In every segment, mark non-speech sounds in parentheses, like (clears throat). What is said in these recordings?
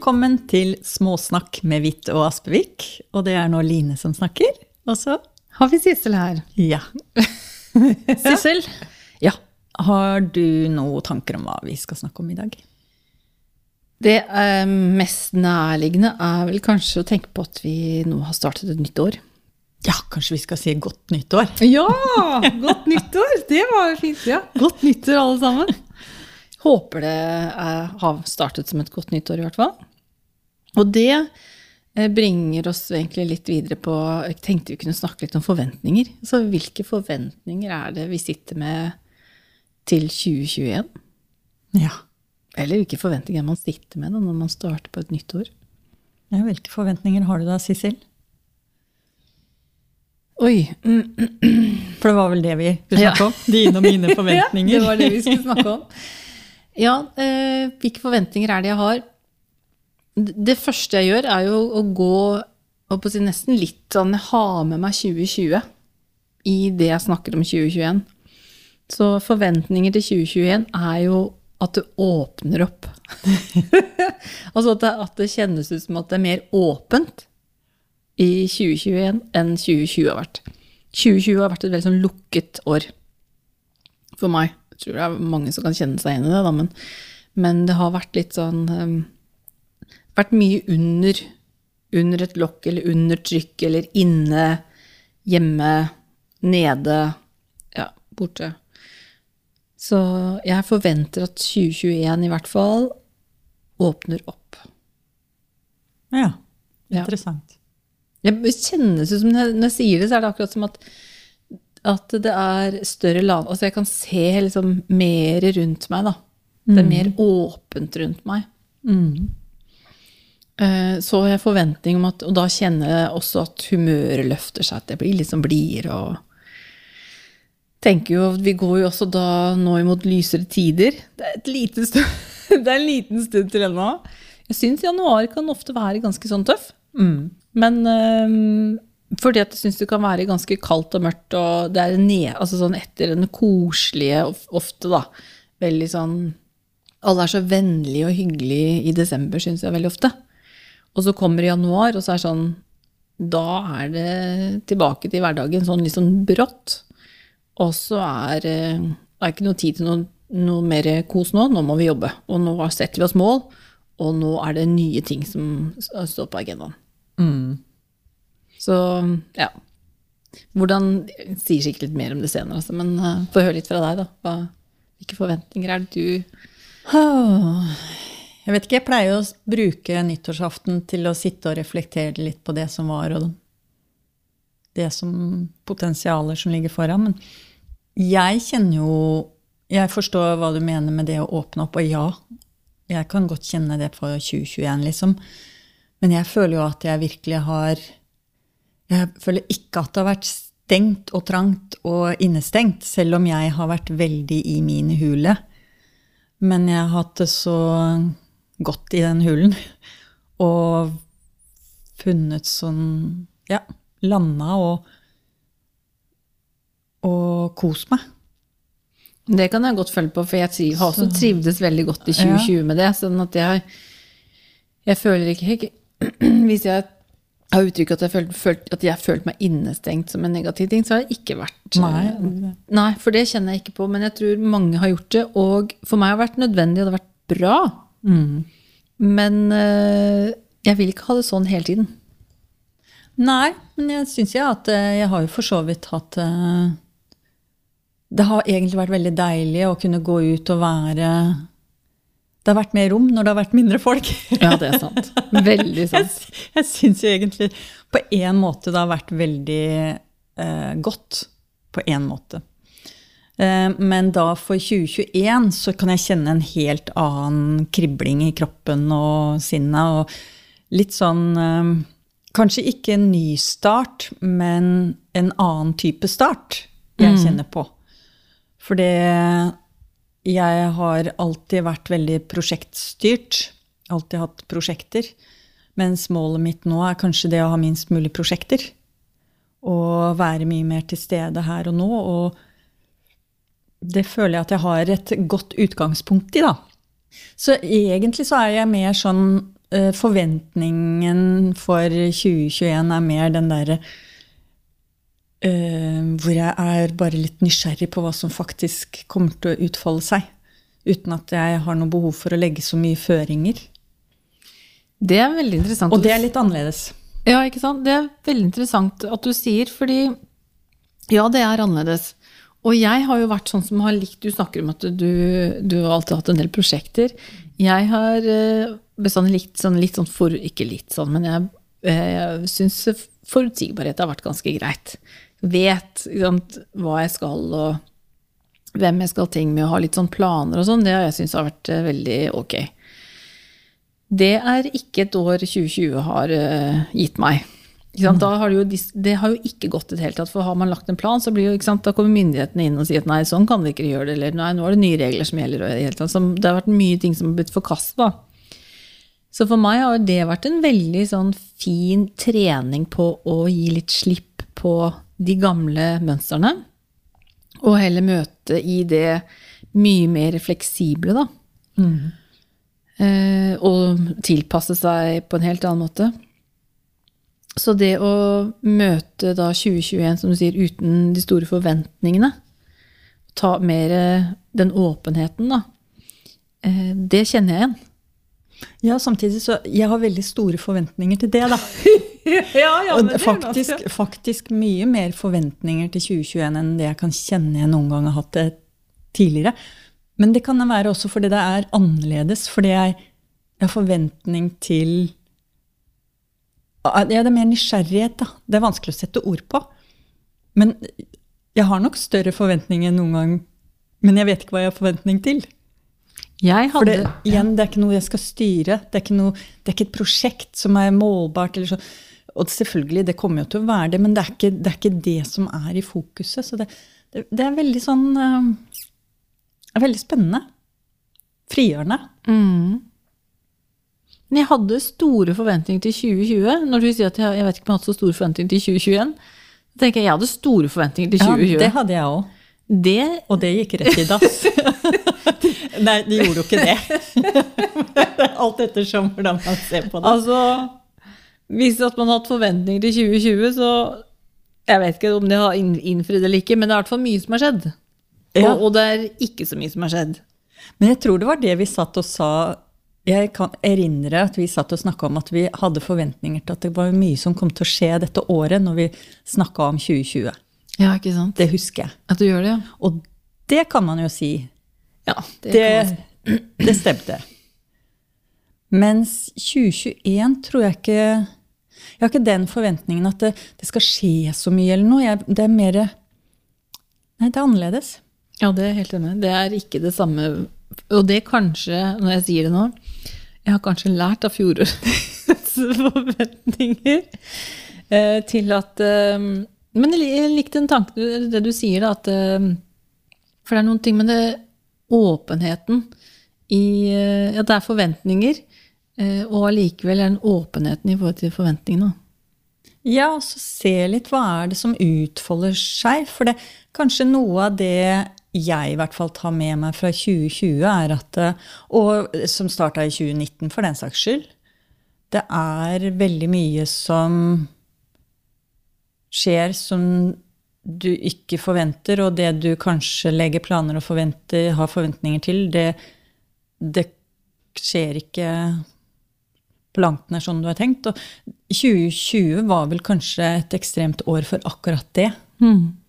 Velkommen til Småsnakk med Hvitt og Aspevik. Og det er nå Line som snakker. Og så Har vi Sissel her? Ja. (laughs) Sissel, Ja. har du noen tanker om hva vi skal snakke om i dag? Det eh, mest nærliggende er vel kanskje å tenke på at vi nå har startet et nytt år. Ja, kanskje vi skal si godt nyttår? Ja! Godt nyttår! Det var fint, ja. Godt nyttår, alle sammen. Håper det er, har startet som et godt nyttår, i hvert fall. Og det eh, bringer oss egentlig litt videre på Jeg tenkte vi kunne snakke litt om forventninger. Så hvilke forventninger er det vi sitter med til 2021? Ja. Eller hvilke forventninger man sitter med da, når man starter på et nytt år? ja. Hvilke forventninger har du da, Sissel? Oi. For det var vel det vi skulle Ja. snakke om? Dine og mine forventninger. (laughs) Ja, det var det vi skulle snakke om. Ja, eh, hvilke forventninger er det jeg har? Det første jeg gjør, er jo å gå å si nesten litt sånn har med meg 2020 i det jeg snakker om 2021. Så forventninger til 2021 er jo at det åpner opp. (laughs) altså at det, at det kjennes ut som at det er mer åpent i 2021 enn 2020 har vært. 2020 har vært et veldig sånn lukket år for meg. Jeg tror det er mange som kan kjenne seg igjen i det, da, men, men det har vært litt sånn um, Vært mye under, under et lokk, eller under trykk, eller inne, hjemme, nede, ja, borte. Så jeg forventer at 2021 i hvert fall åpner opp. Ja, Ja. interessant. Det kjennes ut som når jeg, når jeg sier det, så er det akkurat som at, at det er større land Altså jeg kan se liksom mer rundt meg, da. Det er mer åpent rundt meg. Mm. Eh, Så har jeg forventning om at Og da kjenner jeg også at humøret løfter seg, at jeg blir litt sånn blidere og tenker jo Vi går jo også da nå imot lysere tider. Det er, et lite stund, (laughs) det er en liten stund til ennå. Jeg syns januar kan ofte være ganske sånn tøff. Mm. Men øhm, fordi at jeg syns det kan være ganske kaldt og mørkt, og det er ned, altså sånn etter den koselige ofte, da. Veldig sånn Alle er så vennlige og hyggelige i desember, syns jeg veldig ofte. Og så kommer januar, og så er det sånn Da er det tilbake til hverdagen sånn litt sånn brått. Og så er eh, det er ikke noe tid til noe, noe mer kos nå. Nå må vi jobbe. Og nå setter vi oss mål, og nå er det nye ting som står på agendaen. Mm. Så ja. Hvordan jeg Sier sikkert litt mer om det senere, altså, men uh, få høre litt fra deg, da. Hva, hvilke forventninger er det du Åh, Jeg vet ikke, jeg pleier å bruke nyttårsaften til å sitte og reflektere litt på det som var, og det som potensialer som ligger foran. Men jeg kjenner jo Jeg forstår hva du mener med det å åpne opp, og ja, jeg kan godt kjenne det for 2021, liksom. Men jeg føler jo at jeg virkelig har Jeg føler ikke at det har vært stengt og trangt og innestengt, selv om jeg har vært veldig i min hule. Men jeg har hatt det så godt i den hulen. Og funnet sånn Ja, landa og, og kost meg. Det kan jeg godt følge på, for jeg triv, har også trivdes veldig godt i 2020 med det. Sånn at jeg, jeg føler ikke ikke- (clears throat) Hvis jeg har uttrykt at jeg følte, følt, at jeg følt meg innestengt som en negativ ting, så har det ikke vært Nei. Nei, for det kjenner jeg ikke på. Men jeg tror mange har gjort det. Og for meg har det vært nødvendig, og det har vært bra. Men eh, jeg vil ikke ha det sånn hele tiden. Nei, men jeg syns jeg at eh, jeg har jo for så vidt hatt eh, Det har egentlig vært veldig deilig å kunne gå ut og være Det har vært mer rom når det har vært mindre folk. Ja, det er sant. Veldig (laughs) Jeg, sant. jeg syns jo egentlig på en måte det har vært veldig eh, godt. På en måte. Eh, men da for 2021 så kan jeg kjenne en helt annen kribling i kroppen og sinnet. Og litt sånn eh, Kanskje ikke en ny start, men en annen type start jeg kjenner på. For det jeg har alltid vært veldig prosjektstyrt. Alltid hatt prosjekter. Mens målet mitt nå er kanskje det å ha minst mulig prosjekter. Og være mye mer til stede her og nå. Og det føler jeg at jeg har et godt utgangspunkt i, da. Så egentlig så er jeg mer sånn eh, forventningen for 2021 er mer den derre Uh, hvor jeg er bare litt nysgjerrig på hva som faktisk kommer til å utfolde seg. Uten at jeg har noe behov for å legge så mye føringer. Det er veldig interessant. Og det er litt annerledes. Ja, ikke sant? Det er veldig interessant at du sier, fordi ja, det er annerledes. Og jeg har jo vært sånn som har likt Du snakker om at du, du har alltid hatt en del prosjekter. Jeg har eh, bestandig likt sånn litt sånn for Ikke litt sånn, men jeg, jeg syns forutsigbarhet har vært ganske greit. Vet sant, hva jeg skal, og hvem jeg skal ting med, og ha litt sånn planer og sånn. Det har jeg syntes har vært eh, veldig ok. Det er ikke et år 2020 har gitt meg. Har det, jo, det, har jo ikke gått i det hele tatt. For har man lagt en plan, så blir jo, da kommer myndighetene inn og sier at nei, sånn kan vi ikke gjøre det. Eller nei, nå er det nye regler som gjelder. Det, det har vært mye ting som har blitt forkasta. Så for meg har det vært en veldig sånn fin trening på å gi litt slipp på de gamle mønstrene. Og heller møte i det mye mer fleksible, da. Mm. Eh, og tilpasse seg på en helt annen måte. Så det å møte da 2021, som du sier, uten de store forventningene, ta mer den åpenheten, da, eh, det kjenner jeg igjen. Ja, samtidig så Jeg har veldig store forventninger til det, da. (laughs) ja, ja, og faktisk, faktisk, mye mer forventninger til 2021 enn det jeg kan kjenne jeg noen gang har hatt det tidligere. Men det kan være også fordi det er annerledes. Fordi jeg har forventning til ja, Det er mer nysgjerrighet, da. Det er vanskelig å sette ord på. Men jeg har nok større forventninger enn noen gang. Men jeg vet ikke hva jeg har forventning til. Hadde, For det, igjen, det er ikke noe jeg skal styre. Det er noe, det er ikke et prosjekt som er målbart. Så. Og selvfølgelig, det kommer jo til å være det, men det er ikke det, er ikke det som er i fokuset. Så det, det, det er veldig sånn uh, Veldig spennende. Frigjørende. Mm. Men jeg hadde store forventninger til 2020. Når du sier at jeg, jeg vet ikke om jeg har hatt så store forventninger til 2021, så tenker jeg jeg hadde store forventninger til 2020. Ja, det hadde jeg òg. Det... Og det gikk rett i dass. (laughs) Nei, det gjorde jo ikke det. (laughs) Alt ettersom hvordan man ser på det. Altså, hvis at man har hatt forventninger til 2020, så Jeg vet ikke om det har innfridd eller ikke, men det er i hvert fall mye som har skjedd. Ja. Og, og det er ikke så mye som har skjedd. Men jeg tror det var det vi satt og sa jeg kan erindre at vi satt og snakka om at vi hadde forventninger til at det var mye som kom til å skje dette året, når vi snakka om 2020. Ja, ikke sant? Det husker jeg. At du gjør det, ja. Og det kan man jo si. Ja, det, det, man... (clears throat) det stemte. Mens 2021 tror jeg ikke Jeg har ikke den forventningen at det, det skal skje så mye eller noe. Jeg, det er mer Nei, det er annerledes. Ja, det er helt enig. Det er ikke det samme Og det kanskje, når jeg sier det nå Jeg har kanskje lært av fjorårets (laughs) forventninger eh, til at eh, Men jeg likte den tanken, det du sier, da, at eh, For det er noen ting med det åpenheten i At det er forventninger, og allikevel er den åpenheten i forhold til forventningene. Ja, og så se litt hva er det som utfolder seg. For det, kanskje noe av det jeg i hvert fall tar med meg fra 2020, er at Og som starta i 2019, for den saks skyld. Det er veldig mye som skjer som du ikke forventer, og det du kanskje legger planer og forventer, har forventninger til, det, det skjer ikke på langt nær sånn du har tenkt. Og 2020 var vel kanskje et ekstremt år for akkurat det. Mm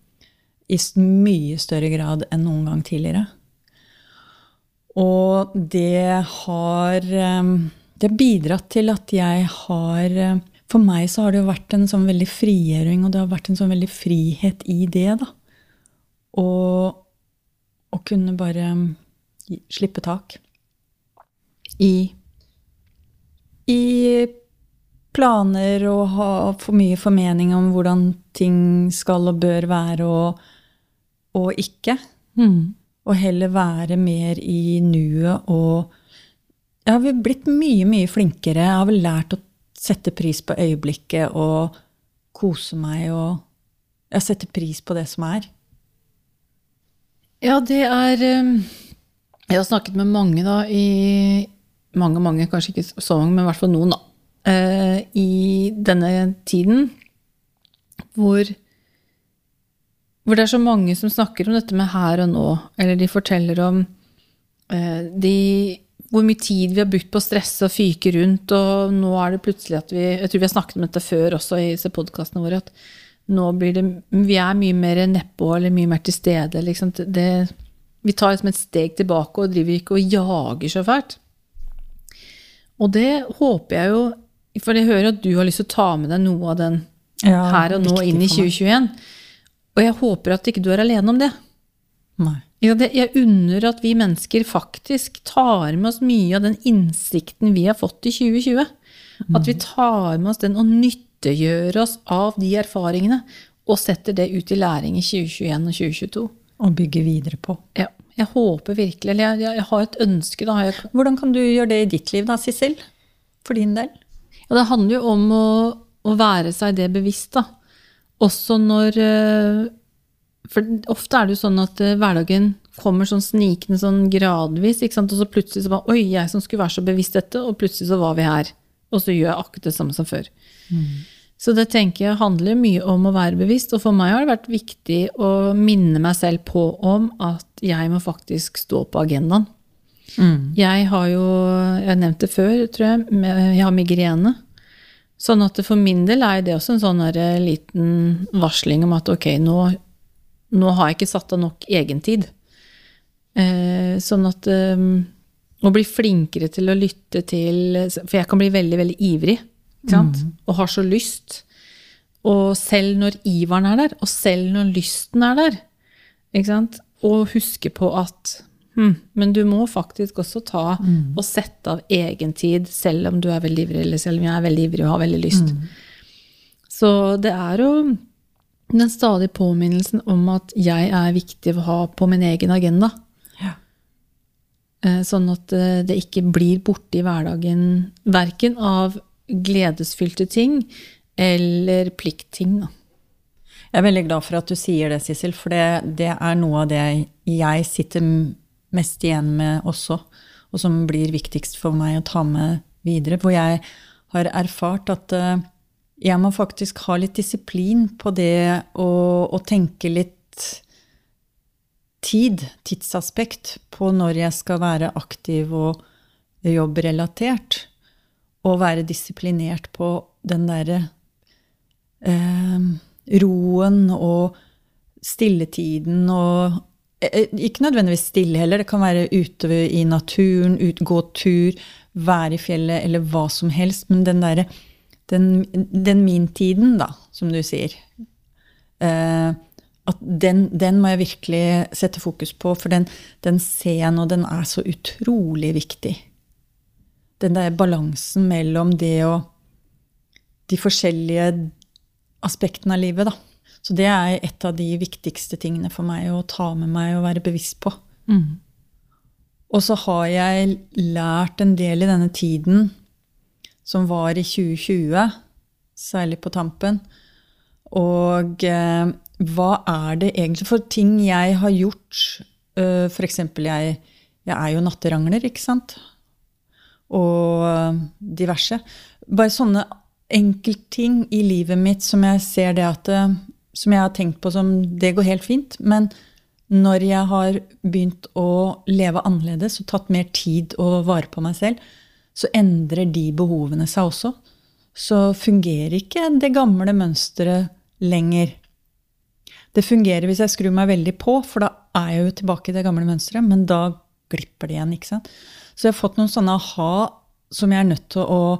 i mye større grad enn noen gang tidligere. Og det har ehm, Det har bidratt til at jeg har ehm, For meg så har det jo vært en sånn veldig frigjøring, og det har vært en sånn veldig frihet i det, da. Og å kunne bare slippe tak. I I planer og ha for mye formening om hvordan ting skal og bør være, og og ikke. Mm. Og heller være mer i nuet og Jeg har blitt mye, mye flinkere. Jeg har vel lært å sette pris på øyeblikket og kose meg og Jeg setter pris på det som er. Ja, det er um, Jeg har snakket med mange da i, mange, mange, kanskje ikke så mange, men i hvert fall noen, da, eh, i denne tiden hvor hvor det er så mange som snakker om dette med her og nå, eller de forteller om eh, de, hvor mye tid vi har brukt på å stresse og fyke rundt, og nå er det plutselig at vi Jeg tror vi har snakket om dette før også i disse podkastene våre, at nå blir det Vi er mye mer nedpå eller mye mer til stede. Liksom. Det, vi tar liksom et steg tilbake og driver ikke og jager så fælt. Og det håper jeg jo For jeg hører at du har lyst til å ta med deg noe av den ja, her og nå inn i 2021. Og jeg håper at ikke du er alene om det. Nei. Jeg unner at vi mennesker faktisk tar med oss mye av den innsikten vi har fått i 2020. Mm. At vi tar med oss den og nyttiggjør oss av de erfaringene og setter det ut i læring i 2021 og 2022. Og bygger videre på. Ja. Jeg håper virkelig, eller jeg, jeg, har et ønske. Da. Hvordan kan du gjøre det i ditt liv, da, Sissel? For din del? Ja, det handler jo om å, å være seg det bevisst, da. Også når eh, For ofte er det jo sånn at eh, hverdagen kommer sånn snikende sånn gradvis, og så plutselig så bare Oi, jeg som skulle være så bevisst dette, og plutselig så var vi her. Og så gjør jeg akkurat det samme som før. Mm. Så det tenker jeg handler mye om å være bevisst. Og for meg har det vært viktig å minne meg selv på om at jeg må faktisk stå på agendaen. Mm. Jeg har jo Jeg nevnte det før, tror jeg. Jeg har migrene. Sånn at for min del er det også en sånn eh, liten varsling om at ok, nå, nå har jeg ikke satt av nok egentid. Eh, sånn at eh, Å bli flinkere til å lytte til For jeg kan bli veldig, veldig ivrig. Mm. Og har så lyst. Og selv når iveren er der, og selv når lysten er der, og huske på at hm, Men du må faktisk også ta mm. og sette av egen tid, selv om du er veldig ivrig, eller selv om jeg er veldig ivrig og har veldig lyst. Mm. Så det er jo den stadige påminnelsen om at jeg er viktig å ha på min egen agenda. Ja. Eh, sånn at eh, det ikke blir borte i hverdagen, verken av gledesfylte ting eller pliktting. Da. Jeg er veldig glad for at du sier det, Sissel, for det, det, er noe av det jeg sitter mest igjen med også, og som blir viktigst for meg å ta med videre. Hvor jeg har erfart at uh, jeg må faktisk ha litt disiplin på det å, å tenke litt tid, tidsaspekt, på når jeg skal være aktiv og jobbrelatert Og være disiplinert på den derre eh, roen og stilletiden og eh, Ikke nødvendigvis stille heller, det kan være ute i naturen, ut, gå tur, være i fjellet eller hva som helst. Men den derre den, den min-tiden, da, som du sier eh, at den, den, må jeg virkelig sette fokus på, for den, den ser jeg nå, den er så utrolig viktig den der balansen mellom det og de forskjellige aspektene av livet, da. Så det er et av de viktigste tingene for meg å ta med meg og være bevisst på. Mm. Og så har jeg lært en del i denne tiden som var i 2020, særlig på tampen. Og eh, hva er det egentlig for ting jeg har gjort? Uh, F.eks. Jeg, jeg er jo natterangler, ikke sant? og diverse. Bare sånne enkeltting i livet mitt som jeg ser det at eh, Som jeg har tenkt på som det går helt fint. Men når jeg har begynt å leve annerledes og tatt mer tid og vare på meg selv, så endrer de behovene seg også. Så fungerer ikke det gamle mønsteret lenger. Det fungerer hvis jeg skrur meg veldig på, for da er jeg jo tilbake i det gamle mønsteret. Men da glipper det igjen. ikke sant? Så jeg har fått noen sånne aha som jeg er nødt til å,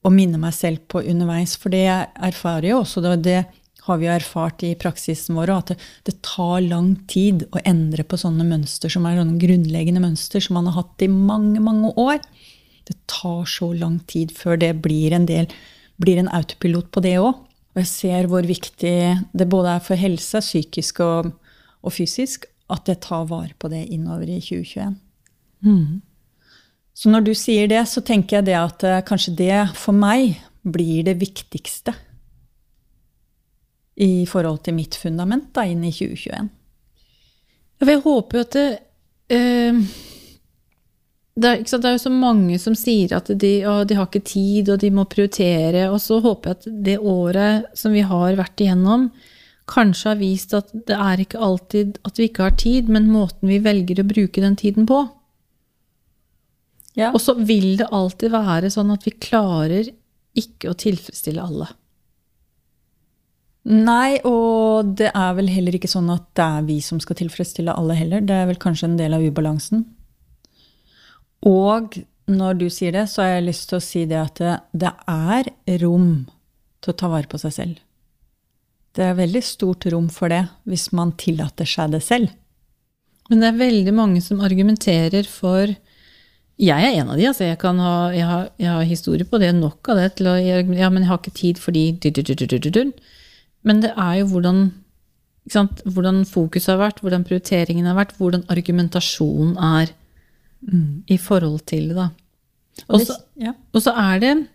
å minne meg selv på underveis. For det jeg erfarer jo også, det, det har vi erfart i praksisen vår, at det, det, tar lang tid å endre på sånne mønster som er sånne grunnleggende mønster som man har hatt i mange, mange år. Det tar så lang tid før det blir en del blir en autopilot på det òg. Og jeg ser hvor viktig det både er for helse, psykisk og, og fysisk, at jeg tar vare på det innover i 2021. Mm. Så når du sier det, så tenker jeg det at uh, kanskje det for meg blir det viktigste i forhold til mitt fundament da, inn i 2021. Jeg håper jo at det, eh, det er, sant, det er jo så mange som sier at de, å, de har ikke tid, og de må prioritere. Og så håper jeg at det året som vi har vært igjennom, kanskje har vist at det er ikke alltid at vi ikke har tid, men måten vi velger å bruke den tiden på. Ja. Og så vil det alltid være sånn at vi klarer ikke å tilfredsstille alle. Nei, og det er vel heller ikke sånn at det er vi som skal tilfredsstille alle heller. Det er vel kanskje en del av ubalansen. Og når du sier det, så har jeg lyst til å si det at det, er rom til å ta vare på seg selv. Det er veldig stort rom for det hvis man tillater seg det selv. Men det er veldig mange som argumenterer for Jeg er en av de, altså. Jeg, ha, jeg, har, jeg har historie på det, nok av det til å Ja, men jeg har ikke tid fordi Men det er jo hvordan hvordan fokuset har vært, hvordan prioriteringen har vært, hvordan argumentasjonen er i forhold til det. Og så ja. er det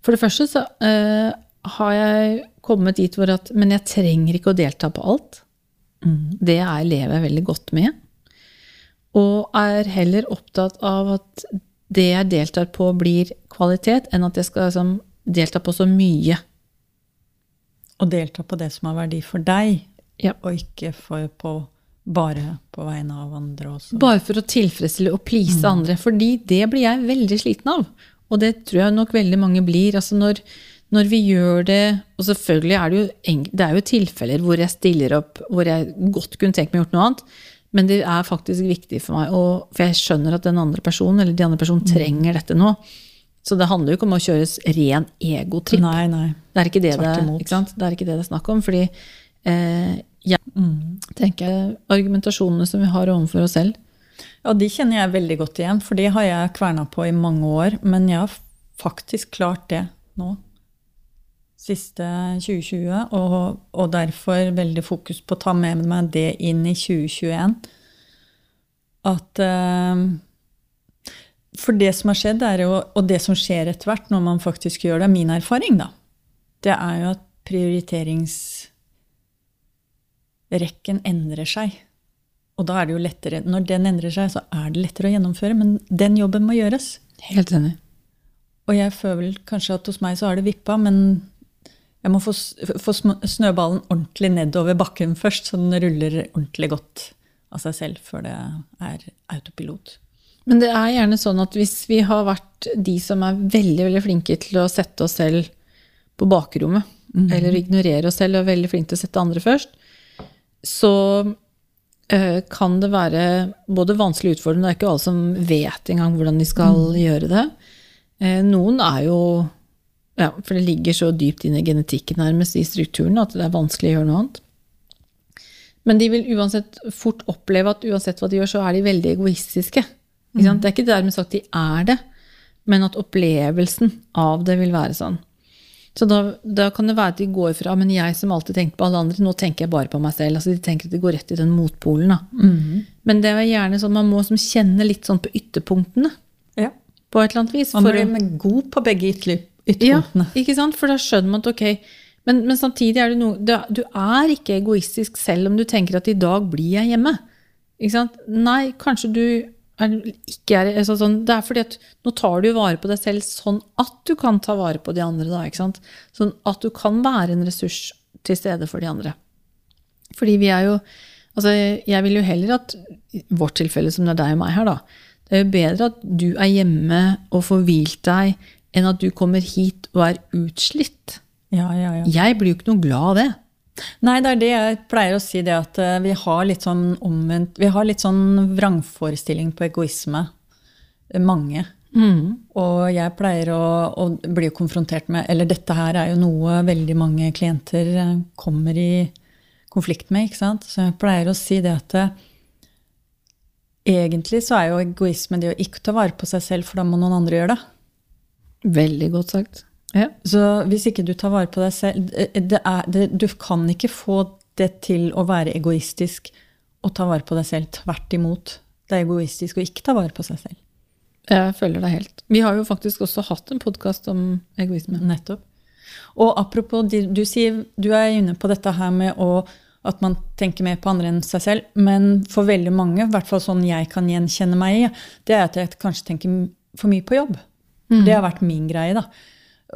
For det første så uh, har jeg kommet dit hvor at Men jeg trenger ikke å delta på alt. Det er, lever jeg veldig godt med. Og er heller opptatt av at det jeg deltar på, blir kvalitet, enn at jeg skal liksom, delta på så mye. Og delta på det som har verdi for deg, Ja. og ikke for på, bare på vegne av andre også. Bare for å tilfredsstille og please andre. Fordi det blir jeg veldig sliten av. Og det tror jeg nok veldig mange blir. Altså når, når vi gjør det Og selvfølgelig er det jo, det er jo tilfeller hvor jeg stiller opp hvor jeg godt kunne tenkt meg gjort noe annet. Men det er faktisk viktig for meg, og, for jeg skjønner at den andre personen eller de andre personen trenger dette nå. Så det handler jo ikke om å kjøres ren egotripp. Nei, nei. Det er ikke det det, ikke? Det er ikke det det er snakk om. Fordi eh, jeg tenker argumentasjonene som vi har overfor oss selv, Ja, de kjenner jeg veldig godt igjen, for de har jeg kverna på i mange år. Men jeg har faktisk klart det nå. Siste 2020. Og, og derfor veldig fokus på å ta med meg det inn i 2021. At eh, For det som har skjedd, jo, og det som skjer etter hvert når man faktisk gjør det, er min erfaring, da, det er jo at prioriteringsrekken endrer seg. Og da er det jo lettere, når den endrer seg, så er det lettere å gjennomføre. Men den jobben må gjøres. Helt enig. Og jeg føler vel kanskje at hos meg så har det vippa, men jeg må få, få snøballen ordentlig nedover bakken først, så den ruller ordentlig godt av seg selv før det er autopilot. Men det er gjerne sånn at hvis vi har vært de som er veldig veldig flinke til å sette oss selv på bakrommet, eller ignorere oss selv og er veldig flinke til å sette andre først, så eh, kan det være både vanskelig og utfordrende. Det er ikke alle som vet engang hvordan de skal gjøre det. Eh, noen er jo ja, For det ligger så dypt inn i genetikken nærmest i strukturen at det er vanskelig å gjøre noe annet. Men de vil uansett fort oppleve at uansett hva de gjør, så er de veldig egoistiske. Ikke sant? Det er ikke dermed sagt de er det, men at opplevelsen av det vil være sånn. Så da, da kan det være at de går fra men jeg som alltid tenkte på alle andre, nå tenker jeg bare på meg selv. Altså De tenker at de går rett i den motpolen. Da. Men det er gjerne sånn man må som kjenne litt sånn på ytterpunktene. Ja. På et eller annet vis. Man blir god på begge ytterpunktene. ja, ikke sant? For da skjønner man at ok, men, men samtidig er det noe du, du er ikke egoistisk selv om du tenker at i dag blir jeg hjemme. Ikke sant? Nei, kanskje du er, ikke er altså sånn, Det er fordi at nå tar du vare på deg selv sånn at du kan ta vare på de andre. da? Sånn at du kan være en ressurs til stede for de andre. Fordi vi er jo Altså, jeg vil jo heller at vårt tilfelle som det er deg og meg her, da. Det er jo bedre at du er hjemme og får hvilt deg, enn at du kommer hit og er utslitt. Ja, ja, ja. Jeg blir jo ikke noe glad av det. Nei, det er det jeg pleier å si, det at eh, vi har litt sånn omvendt Vi har litt sånn vrangforestilling på egoisme. Mange. Mange. Og jeg pleier å, å bli konfrontert med Eller dette her er jo noe veldig mange klienter eh, kommer i konflikt med, ikke sant. Så jeg pleier å si det at eh, egentlig så er jo egoisme det å ikke ta vare på seg selv, for da må noen andre gjøre det. Veldig godt sagt. Ja. Så hvis ikke du tar vare på deg selv det det er, det, Du kan ikke få det til å være egoistisk og ta vare på deg selv. Tvert imot. Det er egoistisk å ikke ta vare på seg selv. Jeg følger deg helt. Vi har jo faktisk også hatt en podkast om egoisme. Nettopp. Og apropos, du, sier du er inne på dette her med å At man tenker mer på andre enn seg selv. Men for veldig mange, i hvert fall sånn jeg kan gjenkjenne meg i, det er at jeg kanskje tenker for mye på jobb. Det har vært min greie, da.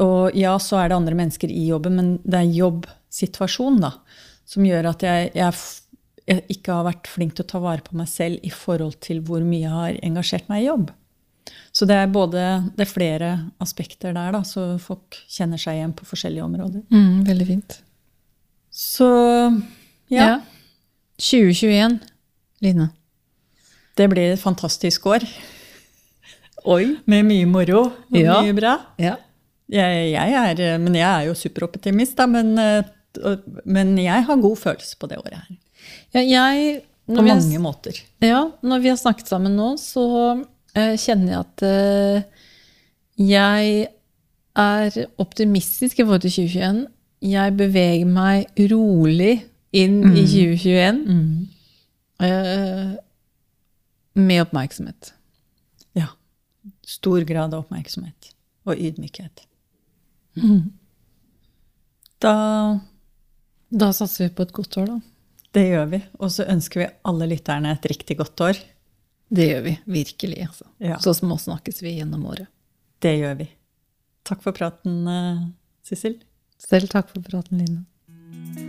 Og ja, så er det andre mennesker i jobben, men det er jobbsituasjonen da, som gjør at jeg, jeg, jeg ikke har vært flink til å ta vare på meg selv i forhold til hvor mye jeg har engasjert meg i jobb. Så det er både det er flere aspekter der, da, så folk kjenner seg igjen på forskjellige områder. Mm, veldig fint. Så ja, 2021, Line. det blir et fantastisk år. Oi. Med mye moro og Ja. mye bra. Ja. Jeg, jeg er, men jeg er jo superoptimist, da. Men, eh, men jeg har god følelse på det året her. ja jeg På mange har- måter. Ja, når vi har snakket sammen nå, så uh, kjenner jeg at uh, jeg er optimistisk i forhold til 2021. Jeg beveger meg rolig inn i 2021 eh, med oppmerksomhet. Ja. Stor grad av oppmerksomhet og ydmykhet. (laughs) Da Da satser vi på et godt år, da. Det gjør vi. Og så ønsker vi alle lytterne et riktig godt år. Det gjør vi virkelig. Altså. Ja. Så småsnakkes vi gjennom året. Det gjør vi. Takk for praten, eh, Sissel. Selv takk for praten, Line.